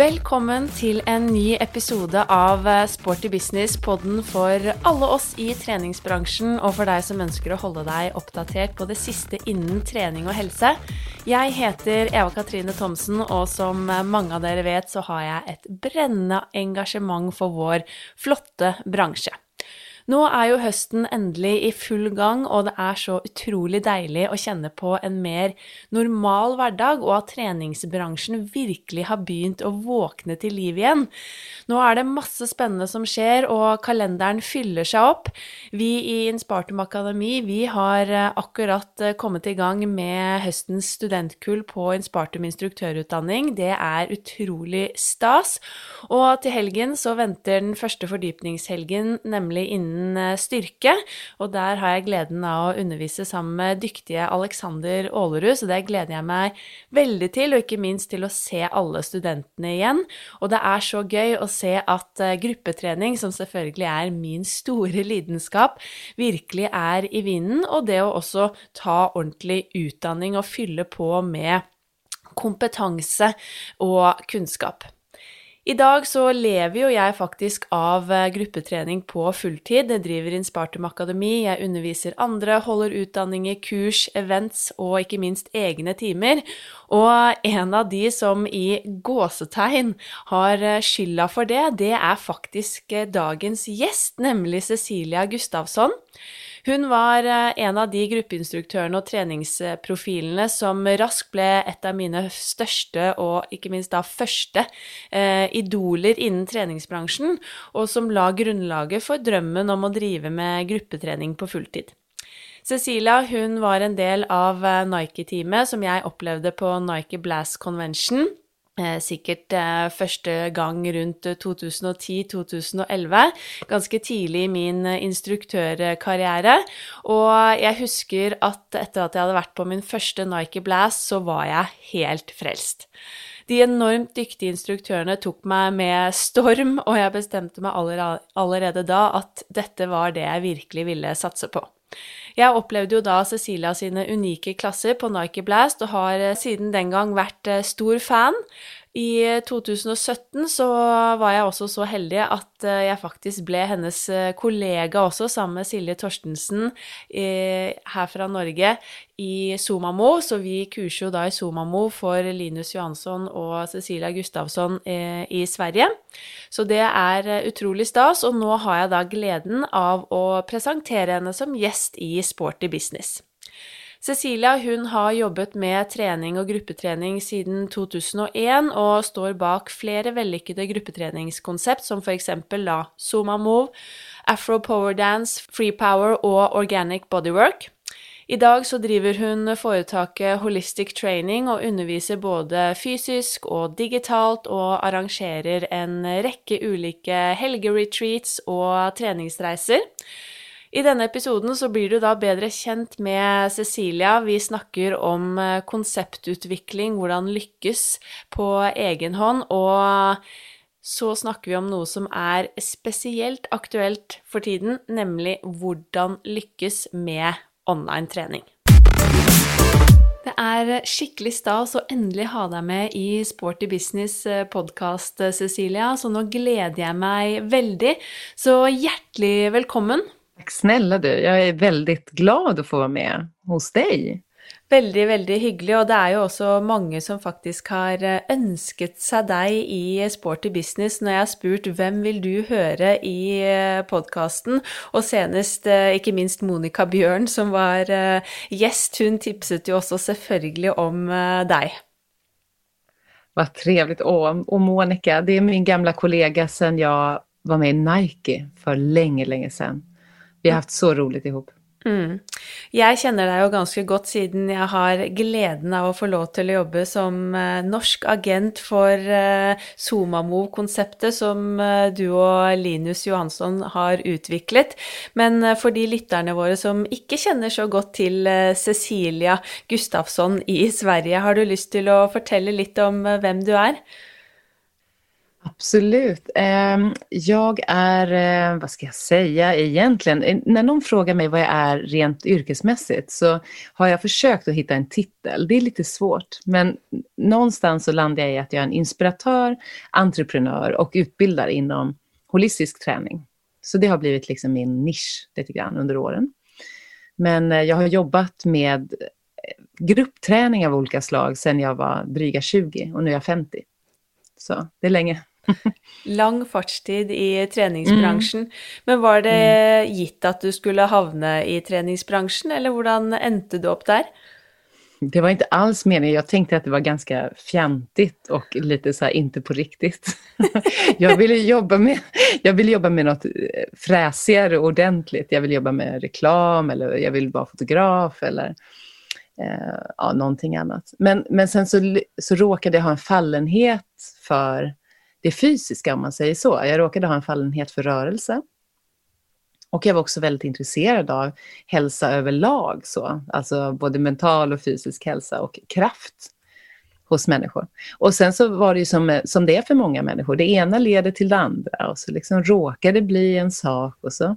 Välkommen till en ny episode av eh, Sporty business, podden för alla oss i träningsbranschen och för dig som önskar att hålla dig uppdaterad på det sista innan träning och hälsa. Jag heter Eva Katrine Thomsen, och som eh, många av er vet, så har jag ett brännande engagemang för vår flotta bransch. Nå er jo høsten endelig i full gang, og det er så utrolig deilig å kjenne på en mer normal hverdag, og at treningsbransjen virkelig har begynt å våkne til liv igjen. Nå er det masse spennende som skjer, og kalenderen fyller seg opp. Vi i Inspartum Akademi vi har eh, akkurat eh, kommet i gang med høstens studentkull på Inspartum instruktørutdanning. Det er utrolig stas. Og til helgen så venter den første fordypningshelgen, nemlig innen min eh, styrke. Og der har jeg gleden av å undervise sammen med dyktige Alexander Aalerud, så det gleder jeg meg veldig til, og ikke minst til å se alle studentene igjen. Og det er så gøy å se at eh, gruppetrening, som selvfølgelig er min store lidenskap, virkelig er i vinden, og det å også ta ordentlig utdanning og fylle på med kompetanse og kunnskap. I dag så lever jo jeg faktisk av gruppträning gruppetrening på fulltid. Jeg driver Inspartum Akademi, jeg underviser andre, holder utdanninger, kurs, events og ikke minst egne timer. Og en av de som i gåsetegn har eh, skylda for det, det er faktisk eh, dagens gjest, nemlig Cecilia Gustavsson. Hun var eh, en av de gruppeinstruktørene og treningsprofilene som raskt ble et av mine største og ikke minst da første eh, idoler innen treningsbransjen, og som la grunnlaget for drømmen om å drive med gruppetrening på fulltid. Cecilia hun var en del av eh, Nike-teamet som jeg opplevde på Nike Blast Convention eh, sikkert eh, første gang rundt 2010-2011, ganske tidlig i min instruktørkarriere. Og jeg husker at etter at jeg hadde vært på min første Nike Blast, så var jeg helt frelst. De enormt dyktige instruktørene tok meg med storm, og jeg bestemte meg allerede da at dette var det jeg virkelig ville satse på. Jeg opplevde jo da Cecilia sine unike klasser på Nike Blast, og har eh, siden den gang vært eh, stor fan. I 2017 så var jeg også så heldig at eh, jeg faktisk ble hennes eh, kollega også, sammen med Silje Torstensen eh, her fra Norge i Somamo. Så vi kurser jo da i Somamo for Linus Johansson og Cecilia Gustavsson i Sverige. Så det er utrolig stas, og nå har jeg da gleden av å presentere henne som gjest i Sporty Business. Cecilia hun har jobbet med trening og gruppetrening siden 2001 og står bak flere vellykkede gruppetreningskonsept som f.eks. la Zuma Move, Afro Power Dance, Free Power og Organic Bodywork. I dag så driver hun foretaket Holistic Training og underviser både fysisk og digitalt, og arrangerer en rekke ulike helgeretreats og treningsreiser. I denne episoden så blir du da bedre kjent med Cecilia. Vi snakker om eh, konseptutvikling, hvordan lykkes på egen hånd, og så snakker vi om noe som er spesielt aktuelt for tiden, nemlig hvordan lykkes med online trening. Det er skikkelig stas å endelig ha deg med i Sporty Business eh, podkast, eh, Cecilia, så nå gleder jeg meg veldig. Så hjertelig velkommen. Tack snälla du, jag är väldigt glad att få vara med hos dig. Veldig, veldig hyggelig, og det er jo også mange som faktisk har eh, ønsket seg deg i Sporty Business jeg har spurt hvem vil du høre i eh, podkasten, og senest eh, ikke minst Monica Bjørn som var gjest, hun tipset jo også selvfølgelig om deg. Vad trevligt. Och, och Monica, det är min gamla kollega sedan jag var med i Nike för länge, länge sedan. Vi har haft så roligt ihop. Mm. Jeg kjenner deg jo ganske godt siden jeg har gleden av å få lov til å jobbe som eh, norsk agent for Somamo-konseptet eh, som eh, du og Linus Johansson har utviklet. Men for de lytterne våre som ikke kjenner så godt til Cecilia Gustafsson i Sverige, har du lyst til å fortelle litt om hvem du er? Absolut. Ehm, jag är, eh, vad ska jag säga egentligen? Eh, när någon frågar mig vad jag är rent yrkesmässigt så har jag försökt att hitta en titel. Det är lite svårt, men någonstans så landar jag i att jag är en inspiratör, entreprenör och utbildare inom holistisk träning. Så det har blivit liksom min nisch lite grann under åren. Men eh, jag har jobbat med gruppträning av olika slag sedan jag var dryga 20 och nu är jag 50. Så det är länge. Lang fartstid i treningsbransjen. Mm. Men var det mm. gitt att du skulle havne i treningsbranschen, eller hur endte du upp där? Det var inte alls meningen. Jag tänkte att det var ganska fjantigt och lite så här inte på riktigt. jag, ville jobba med, jag ville jobba med något fräsigare och ordentligt. Jag vill jobba med reklam eller jag vill vara fotograf eller eh, ja, någonting annat. Men, men sen så, så råkade jag ha en fallenhet för det fysiska om man säger så. Jag råkade ha en fallenhet för rörelse. Och jag var också väldigt intresserad av hälsa överlag, så. alltså både mental och fysisk hälsa och kraft hos människor. Och sen så var det ju som, som det är för många människor, det ena leder till det andra och så liksom råkar det bli en sak och så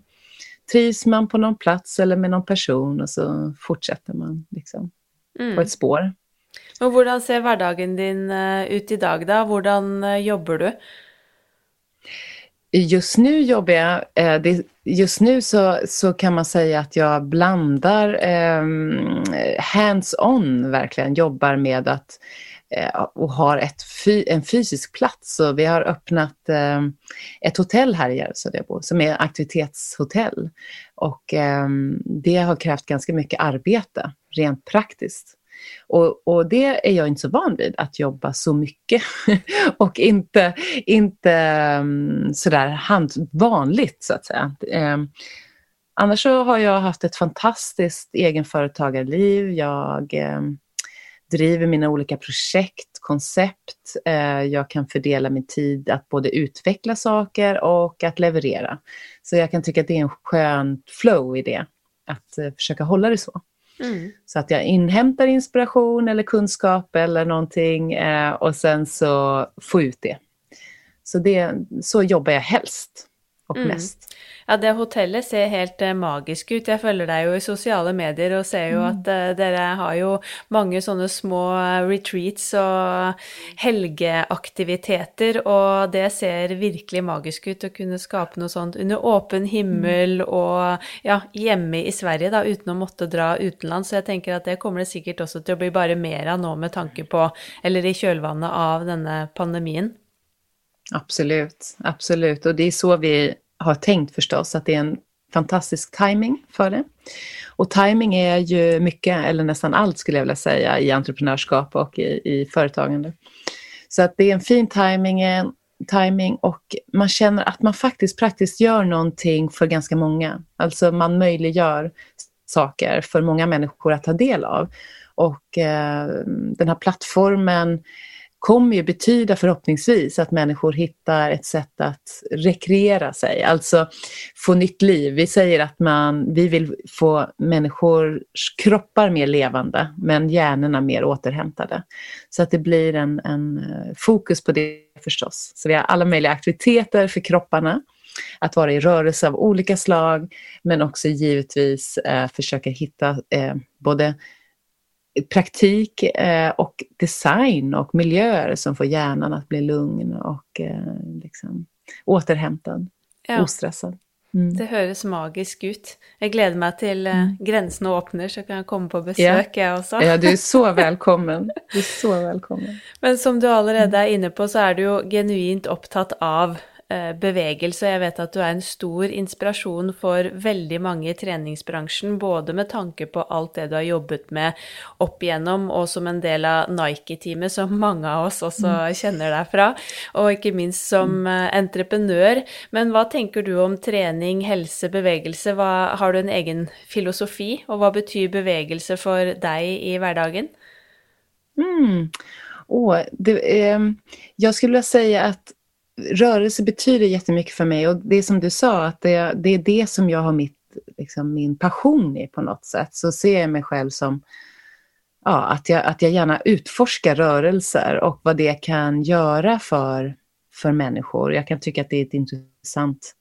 trivs man på någon plats eller med någon person och så fortsätter man liksom mm. på ett spår. Men hur ser vardagen din eh, ut idag dag Hur Hvordan eh, jobbar du? Just nu jobbar jag, eh, just nu så, så kan man säga att jag blandar ehm, hands-on verkligen, jobbar med att och har ett, en fysisk plats. Så vi har öppnat ett hotell här i Järvsö som är aktivitetshotell. Och ehm, det har krävt ganska mycket arbete, rent praktiskt. Och, och, det är jag inte så van vid, att jobba så mycket och inte, inte mm, sådär hand, vanligt så att säga. Ehm, annars så har jag haft ett fantastiskt egenföretagarliv. Jag ehm, driver mina olika projekt, koncept. Eh, jag kan fördela min tid att både utveckla saker och att leverera. Så jag kan tycka att det är en skön flow i det, att eh, försöka hålla det så. Mm. Så att jag inhämtar inspiration eller kunskap eller någonting eh, och sen så får ut det. Så, det, så jobbar jag helst och mm. mest. Ja, det hotellet ser helt uh, magisk ut. Jeg følger deg jo i sosiale medier og ser jo mm. at uh, dere har jo mange sånne små uh, retreats og helgeaktiviteter, og det ser virkelig magisk ut å kunne skape noe sånt under åpen himmel mm. og ja, hjemme i Sverige, da, uten å måtte dra utenlands. Så jeg tenker at det kommer det sikkert også til å bli bare mer av nå med tanke på, eller i kjølvannet av denne pandemien. Absolut, absolut. Och det är så vi har tänkt förstås, att det är en fantastisk timing för det. Och timing är ju mycket, eller nästan allt skulle jag vilja säga, i entreprenörskap och i, i företagande. Så att det är en fin timing, timing och man känner att man faktiskt praktiskt gör någonting för ganska många. Alltså man möjliggör saker för många människor att ta del av. Och eh, den här plattformen kommer ju betyda förhoppningsvis att människor hittar ett sätt att rekreera sig, alltså få nytt liv. Vi säger att man, vi vill få människors kroppar mer levande, men hjärnorna mer återhämtade. Så att det blir en, en eh, fokus på det förstås. Så vi har alla möjliga aktiviteter för kropparna att vara i rörelse av olika slag, men också givetvis eh, försöka hitta eh, både praktik eh, och design och miljöer som får hjärnan att bli lugn och eh, liksom, återhämtad, ja. ostressad. Mm. Det høres magisk ut. Jag gleder mig till uh, grensene åpner, så kan jag komma på besök ja. jag också. ja, du är så välkommen. Du är så välkommen. Men som du allerede är inne på, så är du ju genuint upptatt av Eh, bevegelse. Jeg vet at du er en stor inspirasjon for veldig mange i treningsbransjen, både med tanke på alt det du har jobbet med opp igjennom, og som en del av Nike-teamet, som mange av oss også mm. kjenner deg fra, og ikke minst som mm. eh, entreprenør. Men hva tenker du om trening, helse, bevegelse? Hva, har du en egen filosofi, og hva betyr bevegelse for deg i hverdagen? Mm. Oh, det, eh, jag skulle vilja säga att rörelse betyder jättemycket för mig och det är som du sa, att det, det är det som jag har mitt, liksom, min passion i på något sätt. Så ser jag mig själv som ja, att, jag, att jag gärna utforskar rörelser och vad det kan göra för, för människor. Jag kan tycka att det är ett intressant,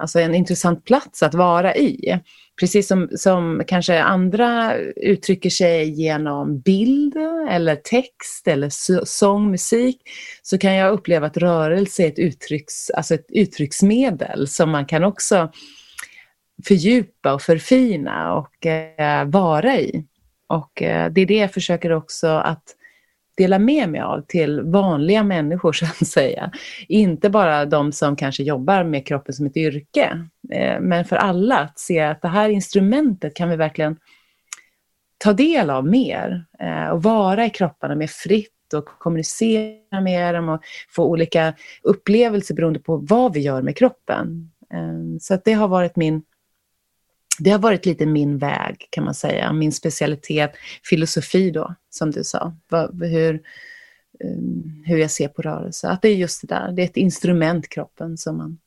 alltså en intressant plats att vara i. Precis som, som kanske andra uttrycker sig genom bild eller text eller sång, musik, så kan jag uppleva att rörelse är ett, uttrycks, alltså ett uttrycksmedel som man kan också fördjupa och förfina och eh, vara i. Och eh, det är det jag försöker också att dela med mig av till vanliga människor så att säga. Inte bara de som kanske jobbar med kroppen som ett yrke, eh, men för alla att se att det här instrumentet kan vi verkligen ta del av mer eh, och vara i kropparna mer fritt och kommunicera med dem och få olika upplevelser beroende på vad vi gör med kroppen. Eh, så att det har varit min det har varit lite min väg kan man säga, min specialitet, filosofi då, som du sa. Hur, ehm, hur jag ser på rörelse. Att det är just det där, det är ett instrument, kroppen, som man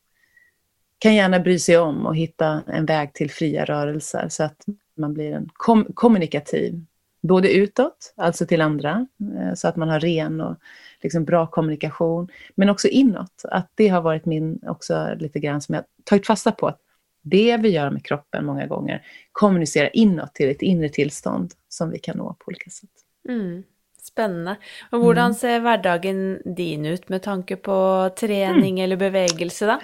kan gärna bry sig om och hitta en väg till fria rörelser så att man blir en kom kommunikativ, både utåt, alltså till andra, eh, så att man har ren och liksom bra kommunikation, men också inåt. Att det har varit min, också lite grann som jag tagit fasta på, att det vi gör med kroppen många gånger kommunicerar inåt till ett inre tillstånd som vi kan nå på olika sätt. Mm. Spännande. Och hur mm. ser vardagen din ut med tanke på träning mm. eller bevegelse? Då?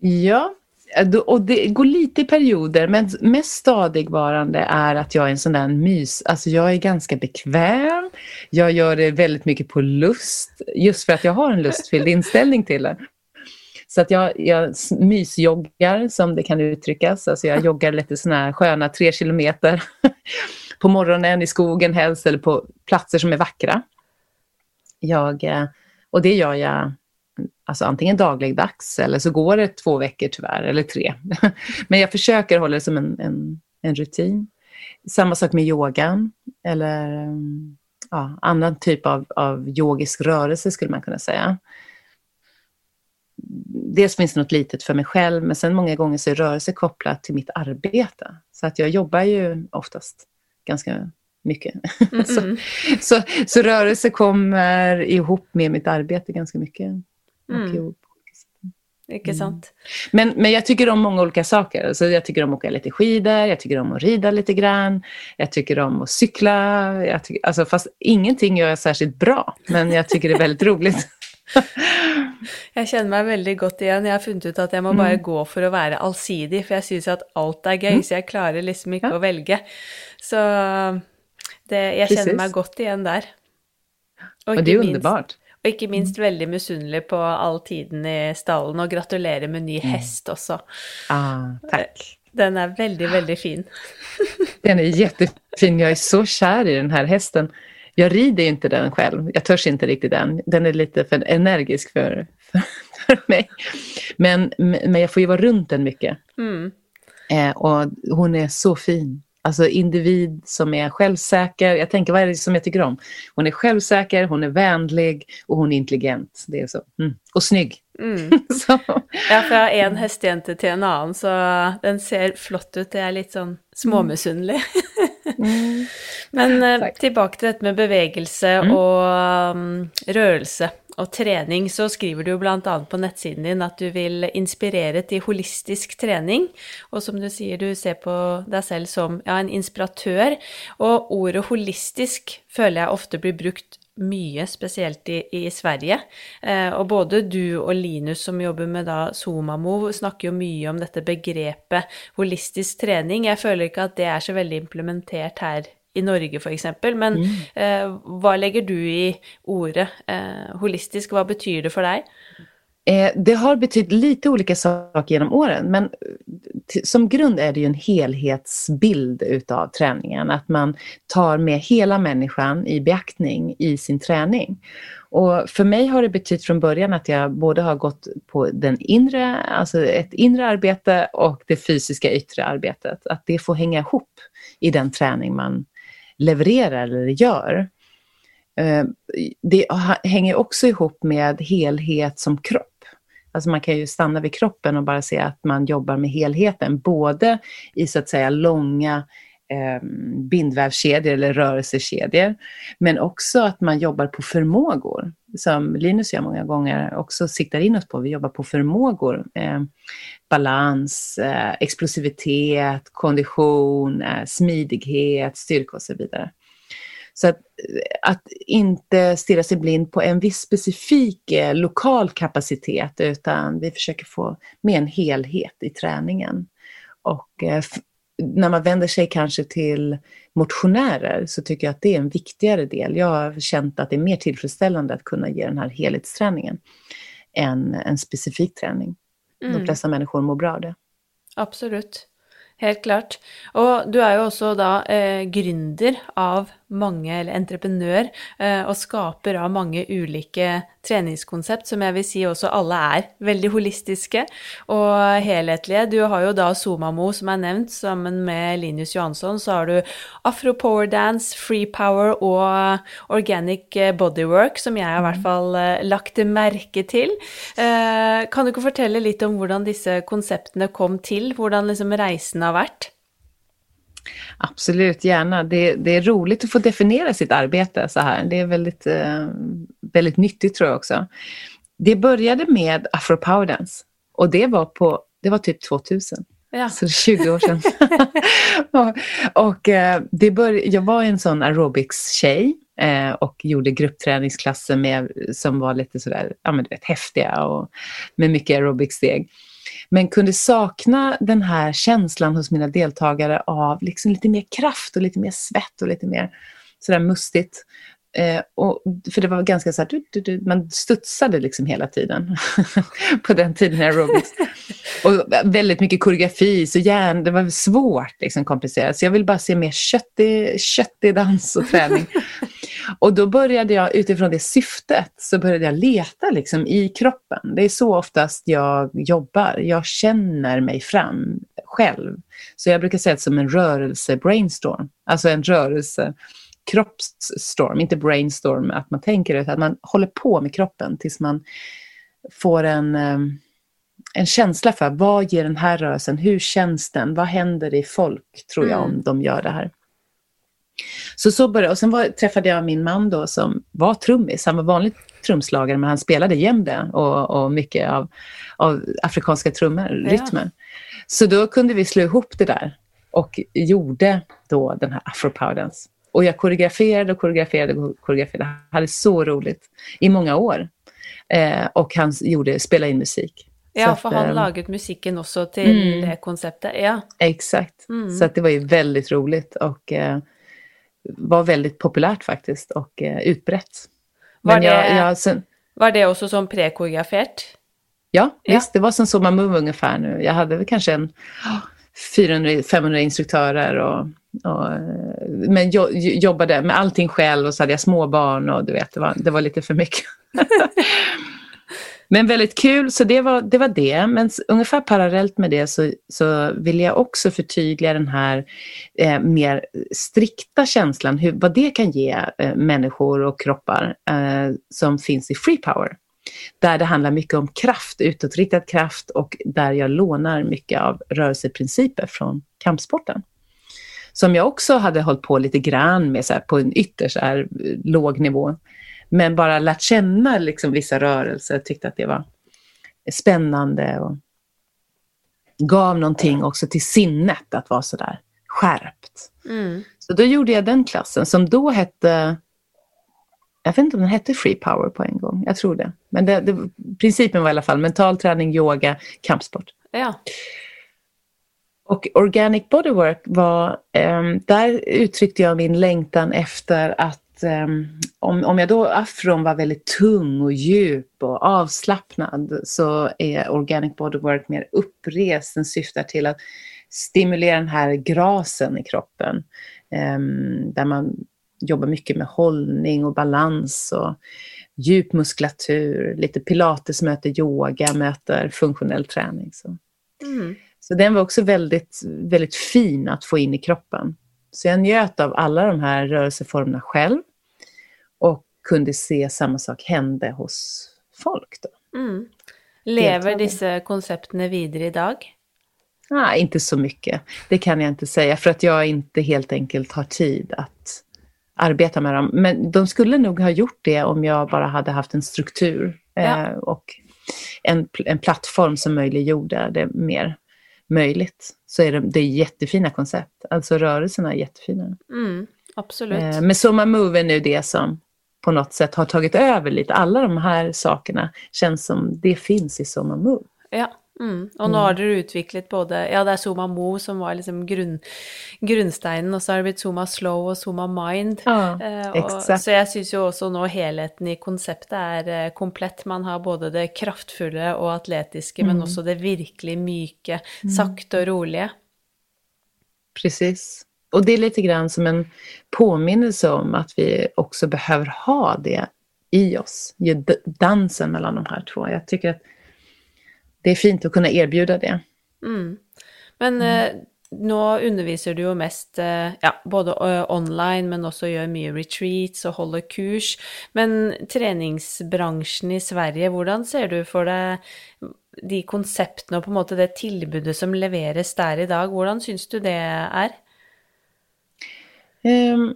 Ja, och det går lite i perioder, men mest stadigvarande är att jag är en sån där mys, alltså jag är ganska bekväm, jag gör det väldigt mycket på lust, just för att jag har en lustfylld inställning till det. Så att jag, jag mysjoggar, som det kan uttryckas. Alltså jag joggar lite sådana här sköna tre kilometer på morgonen i skogen helst, eller på platser som är vackra. Jag, eh, och det gör jag alltså antingen dagligdags eller så går det två veckor tyvärr, eller tre. Men jag försöker hålla det som en, en, en rutin. Samma sak med yogan eller mm, ja, annan typ av, av yogisk rörelse skulle man kunna säga dels finns det något litet för mig själv, men sen många gånger så är rörelse kopplat till mitt arbete. Så att jag jobbar ju oftast ganska mycket. Mm så, så, så, rörelse kommer ihop med mitt arbete ganska mycket. Mm. Sant? Mm. Men, men jag tycker om många olika saker. Alltså jag tycker om att åka lite skidor, jag tycker om att rida lite grann, jag tycker om att cykla. Jag tycker, alltså fast ingenting gör jag särskilt bra, men jag tycker det är väldigt roligt. jeg kjenner meg veldig godt igjen. Jeg har funnet ut at jeg må bare mm. gå for å være allsidig, for jeg syns at alt er gøy, mm. så jeg klarer liksom ikke ja. å velge. Så det, jeg kjenner meg godt igjen der. Og, og det er underbart. Og ikke minst veldig misunnelig på all tiden i stallen, og gratulerer med ny mm. hest også. Ah, takk. Den är väldigt, väldigt fin. den är jättefin. Jag är så kär i den här hästen. Jag rider inte den själv. Jag törs inte riktigt den. Den är lite för energisk för, för, för mig. Men, men jag får ju vara runt den mycket. Mm. Eh, och hon är så fin. Alltså individ som är självsäker. Jag tänker, vad är det som jag tycker om? Hon är självsäker, hon är vänlig och hon är intelligent. Det är så. Mm. Och snygg. Mm. så. Ja, har en hästjente till en annan så den ser flott ut. Det är lite sån småmisunnelig. Mm. Men eh, tillbaka till detta med bevegelse mm. och um, rörelse och träning så skriver du bland annat på nettsidan din att du vill inspirera till holistisk träning. Och som du säger, du ser på dig själv som ja, en inspiratör. Och ordet holistisk följer jag ofta blir brukt mycket, speciellt i, i Sverige. Eh, och både du och Linus som jobbar med da Somamo snackar ju mycket om detta begreppet holistisk träning. Jag känner inte att det är så väldigt implementerat här i Norge för exempel. Men mm. eh, vad lägger du i ordet eh, holistisk? Vad betyder det för dig? Eh, det har betytt lite olika saker genom åren, men eh, som grund är det ju en helhetsbild utav träningen. Att man tar med hela människan i beaktning i sin träning. Och för mig har det betytt från början att jag både har gått på den inre, alltså ett inre arbete och det fysiska yttre arbetet. Att det får hänga ihop i den träning man levererar eller gör. Eh, det hänger också ihop med helhet som kropp. Alltså man kan ju stanna vid kroppen och bara se att man jobbar med helheten, både i så att säga långa eh, bindvävskedjor eller rörelsekedjor. Men också att man jobbar på förmågor, som Linus gör många gånger, också siktar in oss på. Vi jobbar på förmågor. Eh, balans, eh, explosivitet, kondition, eh, smidighet, styrka och så vidare. Så att, att inte stirra sig blind på en viss specifik eh, lokal kapacitet utan vi försöker få med en helhet i träningen. Och eh, när man vänder sig kanske till motionärer så tycker jag att det är en viktigare del. Jag har känt att det är mer tillfredsställande att kunna ge den här helhetsträningen än en specifik träning. Mm. De flesta människor mår bra av det. Absolut. Helt klart. Og du er jo også da eh, gründer av mange, eller entreprenør, eh, og skaper av mange ulike treningskonsept, som jeg vil si også alle er veldig holistiske og helhetlige. Du har jo da Somamo, som er nevnt, sammen med Linus Johansson. Så har du Afro Power Dance, Free Power og Organic Bodywork, som jeg i hvert fall eh, lagt merke til. Eh, kan du ikke fortelle litt om hvordan disse konseptene kom til? Hvordan liksom reisen har vært? Absolut, gärna. Det, det, är roligt att få definiera sitt arbete så här. Det är väldigt, eh, väldigt nyttigt tror jag också. Det började med Afro Power Dance och det var, på, det var typ 2000. Ja. Så 20 år sedan. och, och eh, det bör, jag var en sån aerobics-tjej eh, och gjorde gruppträningsklasser med, som var lite sådär, ja men du vet, häftiga och med mycket aerobics-steg men kunde sakna den här känslan hos mina deltagare av liksom lite mer kraft och lite mer svett och lite mer sådär mustigt. Eh, och, för det var ganska så här, du, du, du, man studsade liksom hela tiden på den tiden i aerobics. och väldigt mycket koreografi, så järn, det var svårt, liksom komplicerat. Så jag vill bara se mer köttig, köttig dans och träning och då började jag, utifrån det syftet, så började jag leta liksom i kroppen. Det är så oftast jag jobbar. Jag känner mig fram själv. Så jag brukar säga det som en rörelse-brainstorm. Alltså en rörelse kroppsstorm, inte brainstorm att man tänker utan att man håller på med kroppen tills man får en, ehm, en känsla för vad ger den här rörelsen, hur känns den, vad händer i folk tror jag mm. om de gör det här. Så så började Och sen var, träffade jag min man då som var trummis. Han var vanlig trumslagare men han spelade jämde och, och mycket av, av afrikanska trummor, ja. rytmer. Så då kunde vi slå ihop det där och gjorde då den här afropowdance. Och jag koreograferade och koreograferade och koreograferade. Jag hade så roligt i många år. Eh, och han gjorde, spelade in musik. Ja, för han eh, laget musiken också till mm, det konceptet. Ja. Exakt. Mm. Så att det var ju väldigt roligt och eh, var väldigt populärt faktiskt och eh, utbrett. Var, Men det, jag, jag, sen, var det också som prekoreograferat? Ja, ja, visst. Det var som Soma Move ungefär nu. Jag hade väl kanske en 400-500 instruktörer och och, men jag jobbade med allting själv och så hade jag småbarn och du vet, det var, det var lite för mycket. men väldigt kul, så det var det. Var det. Men ungefär parallellt med det så, så vill jag också förtydliga den här eh, mer strikta känslan, hur, vad det kan ge eh, människor och kroppar eh, som finns i Free Power. Där det handlar mycket om kraft, utåtriktad kraft och där jag lånar mycket av rörelseprinciper från kampsporten som jag också hade hållit på lite grann med så här, på en ytterst här, eh, låg nivå. Men bara lärt känna liksom, vissa rörelser, tyckte att det var spännande och gav någonting också till sinnet att vara sådär skärpt. Mm. Så då gjorde jag den klassen som då hette, jag vet inte om den hette Free Power på en gång, jag tror det. Men det, det, principen var i alla fall mental träning, yoga, kampsport. Ja. Och Organic Bodywork var, um, där uttryckte jag min längtan efter att um, om, om jag då afron var väldigt tung och djup och avslappnad så är Organic Bodywork mer upprest. Den syftar till att stimulera den här grasen i kroppen. Um, där man jobbar mycket med hållning och balans och djup muskulatur. Lite pilates möter yoga, möter funktionell träning. Så. Mm. Så den var också väldigt, väldigt fin att få in i kroppen. Så jag njöt av alla de här rörelseformerna själv och kunde se samma sak hända hos folk. Då. Mm. Lever dessa koncepten vidare idag? Nej, inte så mycket. Det kan jag inte säga för att jag inte helt enkelt har tid att arbeta med dem. Men de skulle nog ha gjort det om jag bara hade haft en struktur ja. eh, och en, en plattform som möjliggjorde det mer möjligt. Så är det, det är jättefina koncept. Alltså rörelserna är jättefina. Mm, absolut. Eh, men Soma Move är nu det som något sätt har tagit över lite. Alla de här sakerna känns som det finns i Soma Move. Ja, Mm. Og nå mm. har dere utviklet både Ja, det er Zuma Mo som var liksom grunn, grunnsteinen, og så har det blitt Zuma Slow og Zuma Mind. Ja, eh, og, så jeg syns jo også nå helheten i konseptet er eh, komplett. Man har både det kraftfulle og atletiske, mm. men også det virkelig myke, mm. sakte og rolige. Precis. Och det är lite grann som en påminnelse om att vi också behöver ha det i oss, dansen mellan de här två. Jag tycker att det är fint att kunna erbjuda det. Mm. Men mm. eh, nå underviser du jo mest eh, ja, både uh, online, men også gjør mye retreats og holder kurs. Men treningsbransjen i Sverige, hvordan ser du for deg de konseptene og på en måte det tilbudet som leveres der i dag, hvordan syns du det er? Um,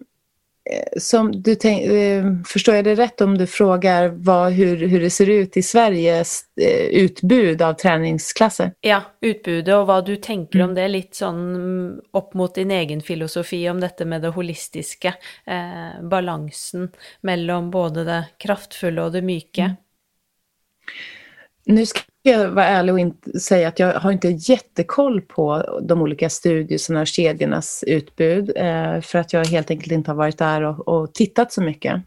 Eh, som du tänk, eh, förstår jag det rätt om du frågar vad, hur, hur det ser ut i Sveriges eh, utbud av träningsklasser? Ja, utbudet och vad du tänker mm. om det, lite sån mm, upp mot din egen filosofi om detta med det holistiska, eh, balansen mellan både det kraftfulla och det mjuka. Mm. Nu ska jag vara ärlig och säga att jag har inte jättekoll på de olika studierna och kedjornas utbud eh, för att jag helt enkelt inte har varit där och, och, tittat så mycket.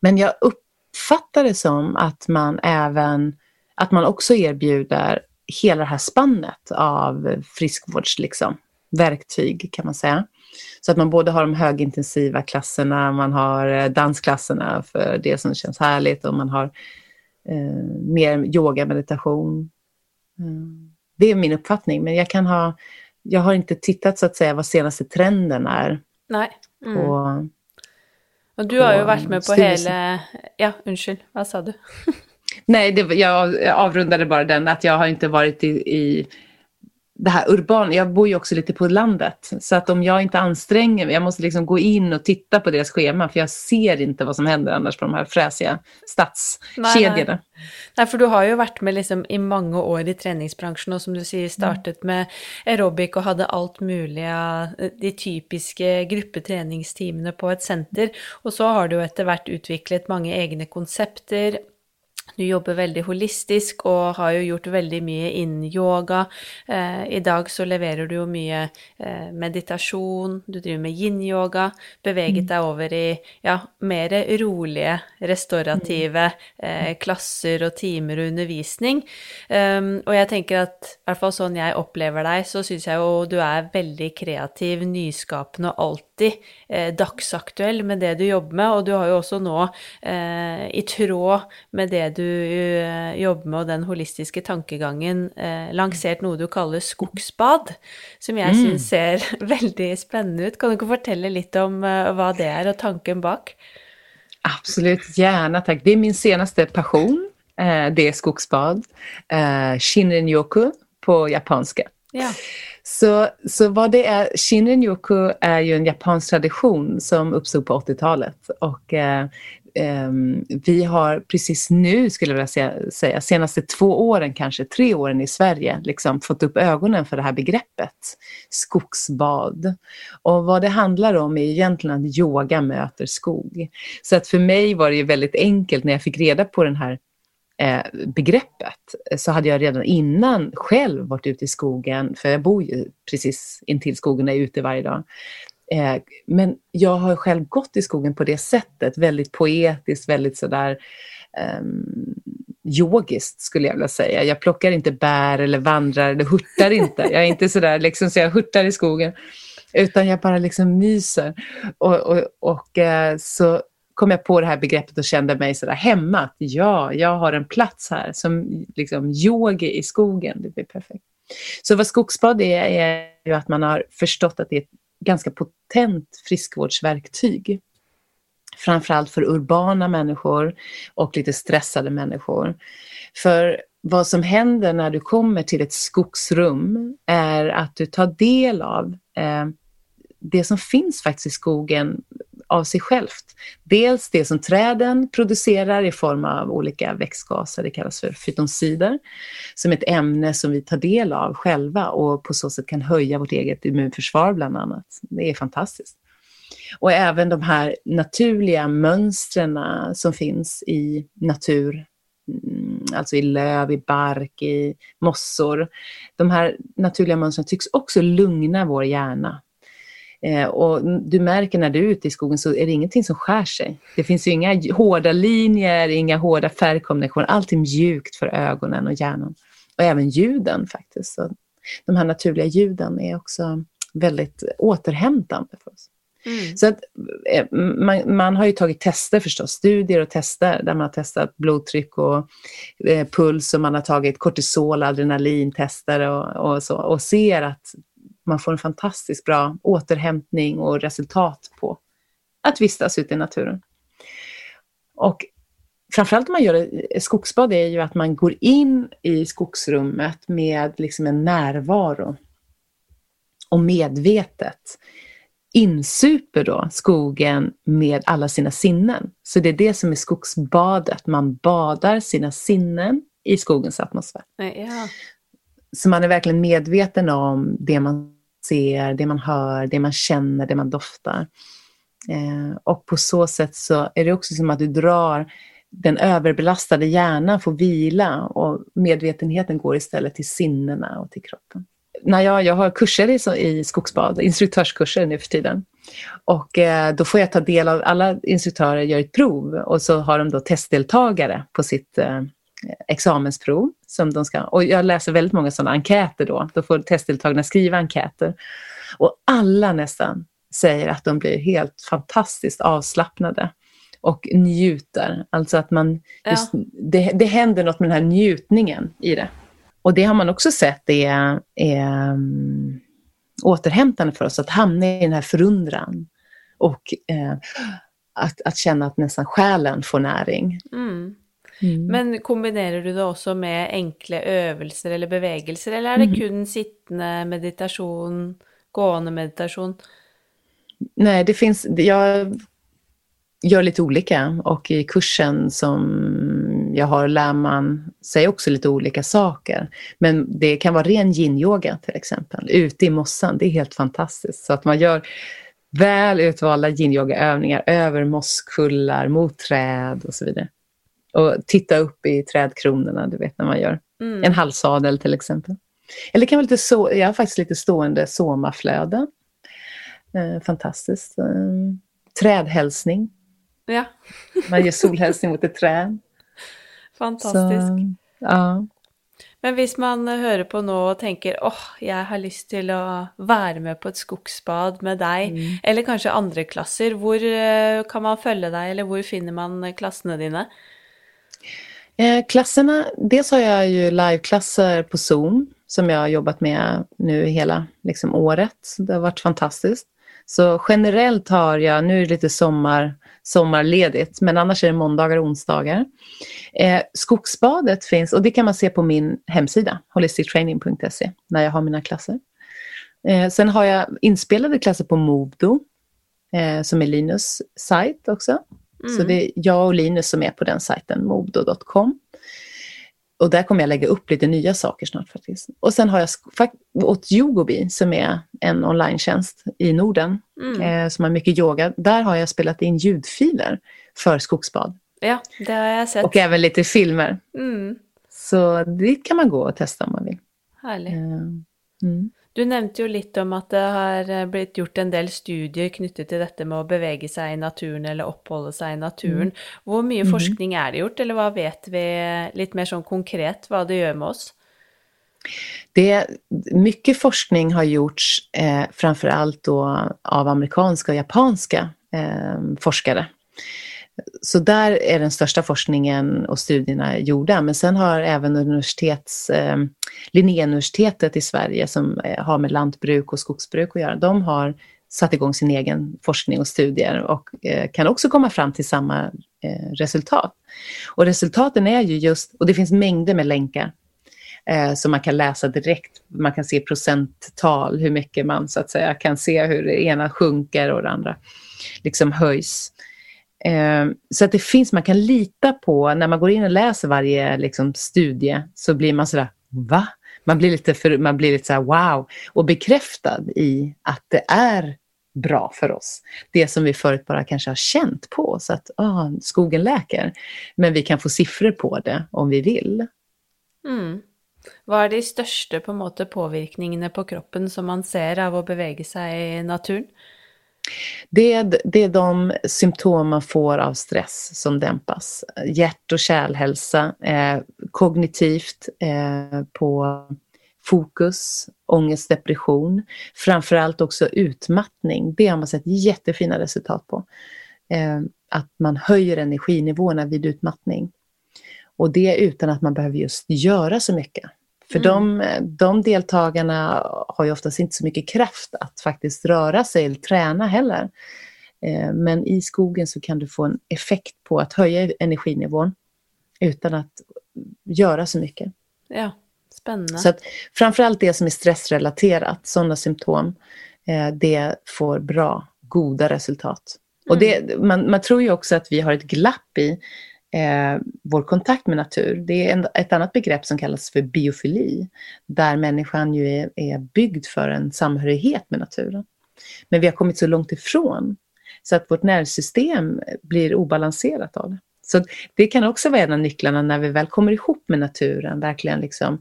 Men jag uppfattar det som att man även, att man också erbjuder hela det här spannet av friskvårds, liksom, verktyg kan man säga. Så att man både har de högintensiva klasserna, man har eh, dansklasserna för det som känns härligt och man har eh, mer yoga, meditation. Mm. Det är min uppfattning, men jag kan ha, jag har inte tittat så att säga vad senaste trenden är. Nej. Mm. På, och du har ju varit med på hela, ja, ursäkta, vad sa du? Nej, det, jag avrundade bara den att jag har inte varit i, i det här urbana, jag bor ju också lite på landet. Så att om jag inte anstränger mig, jag måste liksom gå in och titta på deras schema för jag ser inte vad som händer annars på de här fräsiga stadskedjorna. Nej, nej. för du har ju varit med liksom i många år i träningsbranschen och som du säger startat med aerobic och hade allt möjliga, de typiska gruppeträningsteamen på ett center. Och så har du efterhvert utvecklat många egna koncepter du jobber veldig holistisk og har jo gjort veldig mye innen yoga. Eh, I dag så leverer du jo mye eh, meditasjon, du driver med yin-yoga, beveget mm. deg over i ja, mer rolige, restaurative eh, klasser og timer og undervisning. Um, og jeg tenker at i hvert fall sånn jeg opplever deg, så syns jeg jo du er veldig kreativ, nyskapende og alltid eh, dagsaktuell med det du jobber med. Og du har jo også nå, eh, i tråd med det du uh, jobber med, og den holistiske tankegangen, uh, lansert noe du kaller skogsbad, som jeg mm. syns ser veldig spennende ut. Kan du fortelle litt om hva det er, og tanken bak? Absolut, gärna tack. Det är min senaste passion. det är skogsbad. Shinrin-yoku på japanska. Ja. Så, så vad det är, Shinrin-yoku är ju en japansk tradition som uppstod på 80-talet. Och eh, eh, vi har precis nu, skulle jag vilja säga, senaste två åren, kanske tre åren i Sverige, liksom fått upp ögonen för det här begreppet skogsbad. Och vad det handlar om är egentligen att yoga möter skog. Så att för mig var det ju väldigt enkelt när jag fick reda på den här Eh, begreppet eh, så hade jag redan innan själv varit ute i skogen, för jag bor ju precis intill skogen och är ute varje dag. Eh, men jag har själv gått i skogen på det sättet, väldigt poetiskt, väldigt sådär um, yogiskt skulle jag vilja säga. Jag plockar inte bär eller vandrar eller hurtar inte. Jag är inte sådär liksom så jag hurtar i skogen. Utan jag bara liksom myser. Och, och, och så kom jag på det här begreppet och kände mig sådär hemma. Att ja, jag har en plats här som liksom yogi i skogen. Det blir perfekt. Så vad skogsbad är, är ju att man har förstått att det är ett ganska potent friskvårdsverktyg. Framförallt för urbana människor och lite stressade människor. För vad som händer när du kommer till ett skogsrum är att du tar del av eh, det som finns faktiskt i skogen av sig självt. Dels det som träden producerar i form av olika växtgaser, det kallas för fytoncider, som ett ämne som vi tar del av själva och på så sätt kan höja vårt eget immunförsvar bland annat. Det är fantastiskt. Och även de här naturliga mönstren som finns i natur, mm, alltså i löv, i bark, i mossor. De här naturliga mönstren tycks också lugna vår hjärna. Eh, och du märker när du är ute i skogen så är det ingenting som skär sig. Det finns ju inga hårda linjer, inga hårda färgkombinationer. Allt är mjukt för ögonen och hjärnan. Och även ljuden faktiskt. Så de här naturliga ljuden är också väldigt återhämtande för oss. Mm. Så att, eh, man, man, har ju tagit tester förstås, studier och tester där man har testat blodtryck och eh, puls och man har tagit kortisol, adrenalintester och, och så och ser att man får en fantastiskt bra återhämtning och resultat på att vistas ute i naturen. Och framförallt om man gör ett skogsbad är ju att man går in i skogsrummet med liksom en närvaro och medvetet insuper då skogen med alla sina sinnen. Så det är det som är skogsbadet, man badar sina sinnen i skogens atmosfär. Ja. Så man är verkligen medveten om det man ser, det man hör, det man känner, det man doftar. Eh, och på så sätt så är det också som att du drar den överbelastade hjärnan får vila och medvetenheten går istället till sinnena och till kroppen när jag, jag har kurser i, i skogsbad, instruktörskurser nu för tiden. Och eh, då får jag ta del av, alla instruktörer gör ett prov och så har de då testdeltagare på sitt eh, examensprov. Som de ska, och jag läser väldigt många sådana enkäter då, då får testdeltagarna skriva enkäter. Och alla nästan säger att de blir helt fantastiskt avslappnade och njuter. Alltså att man, just, ja. det, det händer något med den här njutningen i det. Och det har man också sett är, är um, återhämtande för oss, att hamna i den här förundran. Och eh, att, att känna att nästan själen får näring. Mm. Mm. Men kombinerar du det också med enkla övningar eller bevegelser eller är det mm. kun sittande meditation, gående meditation? Nej, det finns, jag gör lite olika och i kursen som jag har lär man sig också lite olika saker. Men det kan vara ren yin-yoga till exempel, ute i mossan. Det är helt fantastiskt. Så att man gör väl utvalda yin-yoga-övningar över mosskullar, mot träd och så vidare. Och titta upp i trädkronorna, du vet när man gör mm. en halvsadel till exempel. Eller kan vara lite så, jag har faktiskt lite stående somaflöde. Eh, fantastiskt. Eh, trädhälsning Ja. Man ger solhälsning mot ett träd. Fantastisk. Så, ja. Men om man hör på nu och tänker åh, oh, jag har lust till att vara med på ett skogsbad med dig, mm. eller kanske andra klasser, var eh, kan man följa dig eller var finner man klasserna dina? Eh, klasserna, dels har jag ju liveklasser på Zoom som jag har jobbat med nu hela liksom, året. Det har varit fantastiskt. Så generellt har jag, nu är det lite sommar, sommarledigt, men annars är det måndagar och onsdagar. Eh, skogsbadet finns, och det kan man se på min hemsida, holistictraining.se, när jag har mina klasser. Eh, sen har jag inspelade klasser på Movdo, eh, som är Linus sajt också. Mm. Så det är jag och Linus som är på den sajten, movdo.com. Och där kommer jag lägga upp lite nya saker snart faktiskt. Och sen har jag åt Yogobi som är en online i Norden mm. eh, som har mycket yoga. Där har jag spelat in ljudfiler för skogsbad. Ja, det har jag sett. Och även lite filmer. Mm. Så det kan man gå och testa om man vill. Härligt. Eh, mm. Du nämnde ju lite om att det har eh, blivit gjort en del studier knyttet till detta med att bevega sig i naturen eller uppehålla sig i naturen. Mm. Hur mycket mm. forskning är det gjort eller vad vet vi lite mer konkret vad det gör med oss? Det, mycket forskning har gjorts eh, framför allt då av amerikanska och japanska eh, forskare så där är den största forskningen och studierna gjorda. Men sen har även universitets, eh, Linnéuniversitetet i Sverige som eh, har med lantbruk och skogsbruk att göra, de har satt igång sin egen forskning och studier och eh, kan också komma fram till samma eh, resultat. Och resultaten är ju just, och det finns mängder med länkar eh, som man kan läsa direkt. Man kan se procenttal, hur mycket man så att säga kan se hur det ena sjunker och det andra liksom höjs. Ehm, så att det finns, man kan lita på, när man går in och läser varje liksom, studie så blir man sådär, va? Man blir lite, för, man blir lite så wow och bekräftad i att det är bra för oss. Det som vi förut bara kanske har känt på, så att ah, skogen läker. Men vi kan få siffror på det om vi vill. Mm. Vad är de största på måte på kroppen som man ser av att beväga sig i naturen? Det är, det är de symptom man får av stress som dämpas. Hjärt och kärlhälsa, eh, kognitivt, eh, på fokus, ångest, depression. Framförallt också utmattning. Det har man sett jättefina resultat på. Eh, att man höjer energinivåerna vid utmattning. Och det utan att man behöver just göra så mycket. För mm. de, de deltagarna har ju oftast inte så mycket kraft att faktiskt röra sig eller träna heller. Eh, men i skogen så kan du få en effekt på att höja energinivån utan att göra så mycket. Ja, spännande. Så att framförallt det som är stressrelaterat, sådana symptom, eh, det får bra, goda resultat. Mm. Och det, man, man tror ju också att vi har ett glapp i eh, vår kontakt med natur. Det är en, ett annat begrepp som kallas för biofili, där människan ju är, är byggd för en samhörighet med naturen. Men vi har kommit så långt ifrån så att vårt nervsystem blir obalanserat av det. Så det kan också vara en av nycklarna när vi väl kommer ihop med naturen, verkligen liksom,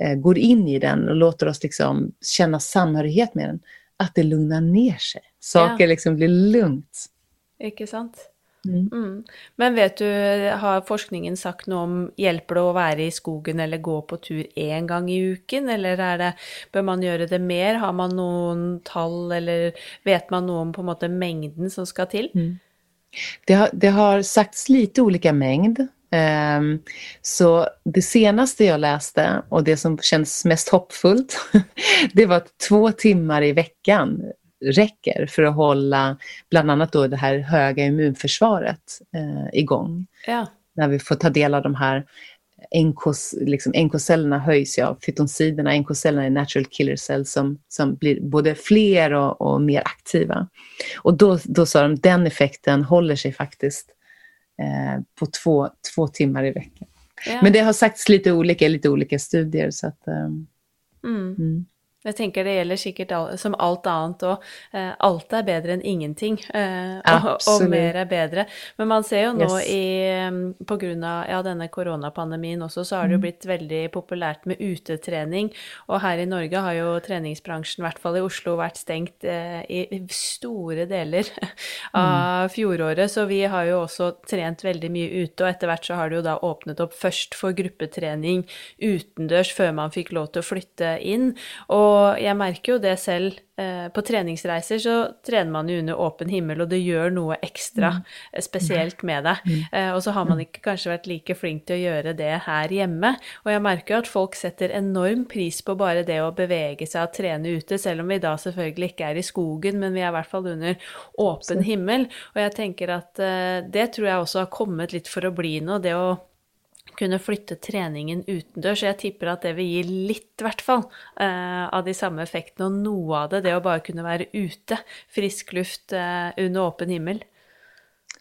eh, går in i den och låter oss liksom känna samhörighet med den, att det lugnar ner sig. Saker ja. liksom blir lugnt. Inte sant? Mm. Mm. Men vet du, har forskningen sagt något om, hjälper det att vara i skogen eller gå på tur en gång i veckan eller är det, bör man göra det mer? Har man någon tal eller vet man något om på något mängden som ska till? Mm. Det, har, det har sagts lite olika mängd. Um, så det senaste jag läste och det som känns mest hoppfullt, det var två timmar i veckan räcker för att hålla bland annat då det här höga immunförsvaret eh, igång. Ja. När vi får ta del av de här NK, liksom NK-cellerna höjs ja, fytonsiderna, NK-cellerna är natural killer cells som, som blir både fler och, och mer aktiva. Och då, då sa de den effekten håller sig faktiskt eh, på två, två timmar i veckan. Ja. Men det har sagts lite olika i lite olika studier. Så att, eh, mm. Mm. Jag tänker det gäller säkert all, som allt annat och eh, allt är bättre än ingenting eh, och, och, mer är bättre. Men man ser ju nu yes. i, mm, på grund av ja, denna coronapandemin också så har det mm. blivit väldigt populärt med uteträning och här i Norge har ju träningsbranschen, i alla fall i Oslo, varit stängt eh, i stora delar av mm. fjolåret så vi har ju också tränat väldigt mycket ute och efterhvert så har det ju då öppnat upp först för gruppeträning utendörs för man fick att flytta in och og jeg merker jo det selv. Eh, på treningsreiser så trener man jo under åpen himmel, og det gjør noe ekstra mm. Eh, spesielt med det. Mm. Eh, og så har man ikke kanskje vært like flink til å gjøre det her hjemme. Og jeg merker jo at folk setter enorm pris på bare det å bevege seg og trene ute, selv om vi da selvfølgelig ikke er i skogen, men vi er i hvert fall under åpen himmel. Og jeg tenker at det tror jeg også har kommet litt for å bli noe, det å kunne flytte treningen utendørs. Jeg tipper at det vil gi litt, i hvert fall, eh, av de samme effektene. Og noe av det, det å bare kunne være ute, frisk luft eh, under åpen himmel.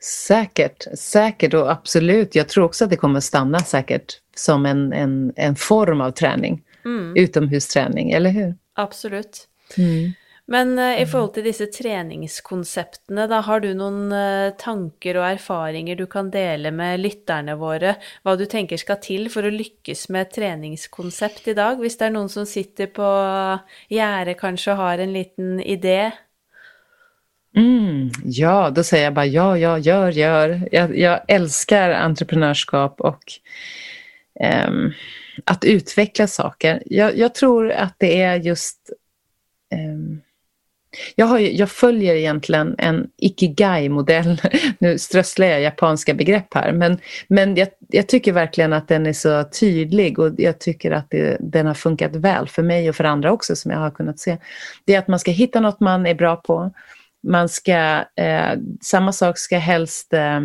Säkert, säkert och absolut. Jag tror också att det kommer stanna säkert som en, en, en form av träning. Mm. Utomhusträning, eller hur? Absolut. Mm. Men uh, i forhold til disse treningskonseptene, da, har du noen uh, tanker og erfaringer du kan dele med lytterne våre? Hva du tenker skal til for å lykkes med et treningskonsept i dag? Hvis det er noen som sitter på gjerdet kanskje og har en liten idé? Mm, ja, då säger jag bara ja, ja, gör, gör. Jag, jag älskar entreprenörskap och um, att utveckla saker. Jag, jag, tror att det är just um, jag, har, jag följer egentligen en ikigai-modell. Nu strösslar jag japanska begrepp här, men, men jag, jag, tycker verkligen att den är så tydlig och jag tycker att det, den har funkat väl för mig och för andra också som jag har kunnat se. Det är att man ska hitta något man är bra på. Man ska, eh, samma sak ska helst eh,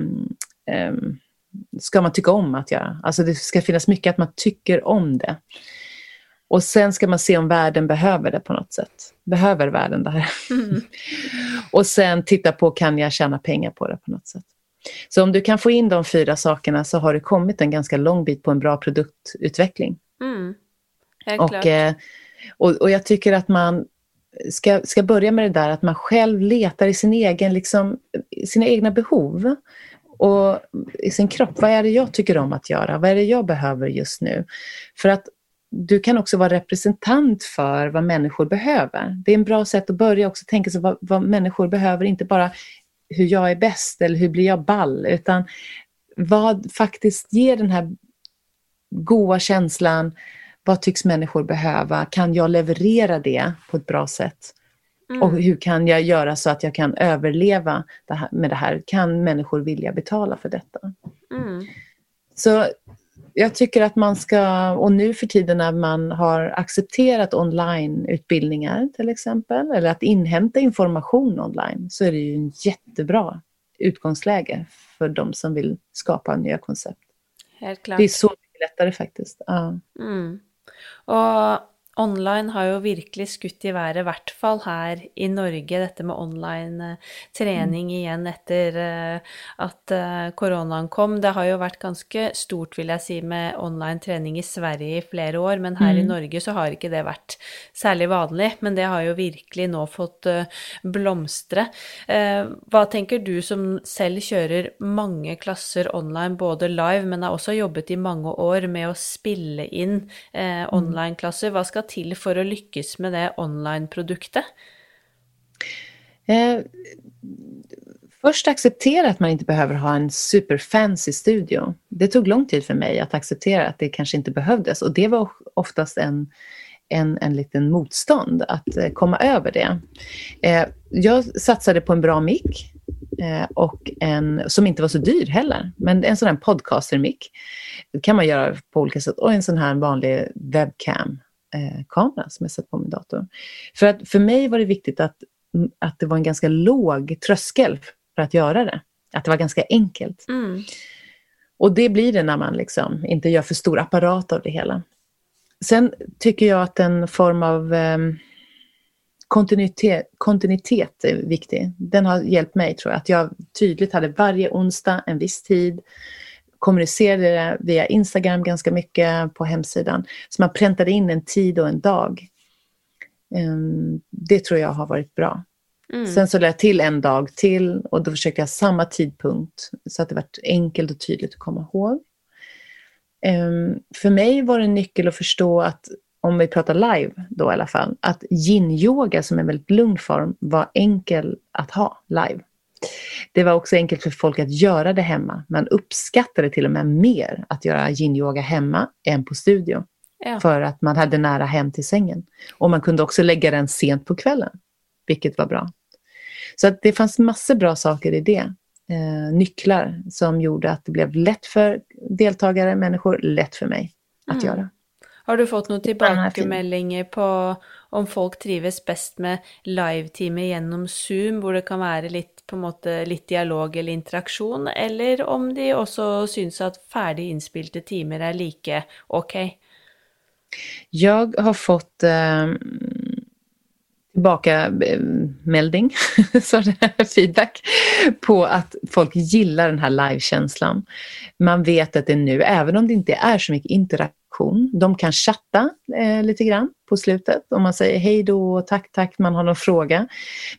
eh, ska man tycka om att göra. Alltså det ska finnas mycket att man tycker om det. Och sen ska man se om världen behöver det på något sätt. Behöver världen det här? Mm. och sen titta på, kan jag tjäna pengar på det på något sätt? Så om du kan få in de fyra sakerna så har du kommit en ganska lång bit på en bra produktutveckling. Mm. Och, eh, och, och jag tycker att man ska, ska börja med det där att man själv letar i sin egen, liksom, sina egna behov och i sin kropp. Vad är det jag tycker om att göra? Vad är det jag behöver just nu? För att du kan också vara representant för vad människor behöver. Det är en bra sätt att börja också tänka sig vad, vad människor behöver, inte bara hur jag är bäst eller hur blir jag ball, utan vad faktiskt ger den här goa känslan, vad tycks människor behöva? Kan jag leverera det på ett bra sätt? Mm. Och hur kan jag göra så att jag kan överleva det här, med det här? Kan människor vilja betala för detta? Mm. Så jag tycker att man ska, och nu för tiden när man har accepterat onlineutbildningar till exempel, eller att inhämta information online, så är det ju en jättebra utgångsläge för de som vill skapa nya koncept. Helt klart. Det är så mycket lättare faktiskt. Ja. Mm. Och online har jo virkelig skutt i været, i hvert fall her i Norge, dette med online eh, trening mm. igjen etter eh, at eh, koronaen kom. Det har jo vært ganske stort, vil jeg si, med online trening i Sverige i flere år, men her mm. i Norge så har ikke det vært særlig vanlig. Men det har jo virkelig nå fått blomstre. Hva tenker du som selv kjører mange klasser online, både live, men har også jobbet i mange år med å spille inn mm. online-klasser? Hva skal till för att lyckas med det online-produktet? Eh, först acceptera att man inte behöver ha en superfancy studio. Det tog lång tid för mig att acceptera att det kanske inte behövdes och det var oftast en, en, en liten motstånd att eh, komma över det. Eh, jag satsade på en bra mick eh, och en, som inte var så dyr heller, men en sån här podcaster-mick. Det kan man göra på olika sätt och en sån här vanlig webcam eh, kamera som jag satt på min dator. För att för mig var det viktigt att, att det var en ganska låg tröskel för att göra det. Att det var ganska enkelt. Mm. Och det blir det när man liksom inte gör för stor apparat av det hela. Sen tycker jag att en form av eh, kontinuitet, kontinuitet är viktig. Den har hjälpt mig tror jag. Att jag tydligt hade varje onsdag en viss tid kommunicerade det via Instagram ganska mycket på hemsidan. Så man präntade in en tid och en dag. Ehm, det tror jag har varit bra. Mm. Sen så lade jag till en dag till och då försökte jag samma tidpunkt så att det var enkelt och tydligt att komma ihåg. Ehm, för mig var det en nyckel att förstå att, om vi pratar live då i alla fall, att yin-yoga som en väldigt lugn form var enkel att ha live. Det var också enkelt för folk att göra det hemma. Man uppskattade till och med mer att göra yin-yoga hemma än på studio. Ja. För att man hade nära hem till sängen. Och man kunde också lägga den sent på kvällen, vilket var bra. Så att det fanns massor bra saker i det. Eh, nycklar som gjorde att det blev lätt för deltagare, människor, lätt för mig att mm. göra. Har du fått några tillbakemeldinger på om folk trivs bäst med live-timer genom Zoom, där det kan vara lite på en måte litt dialog eller interaksjon, eller om de också syns att ferdig innspilte timer är lika okej? Jag har fått eh, tillbakamelding, ehm, feedback, på att folk gillar den här livekänslan. Man vet att det nu, även om det inte är så mycket interaktion, interaktion. De kan chatta eh, lite grann på slutet om man säger hej då, tack, tack, man har någon fråga.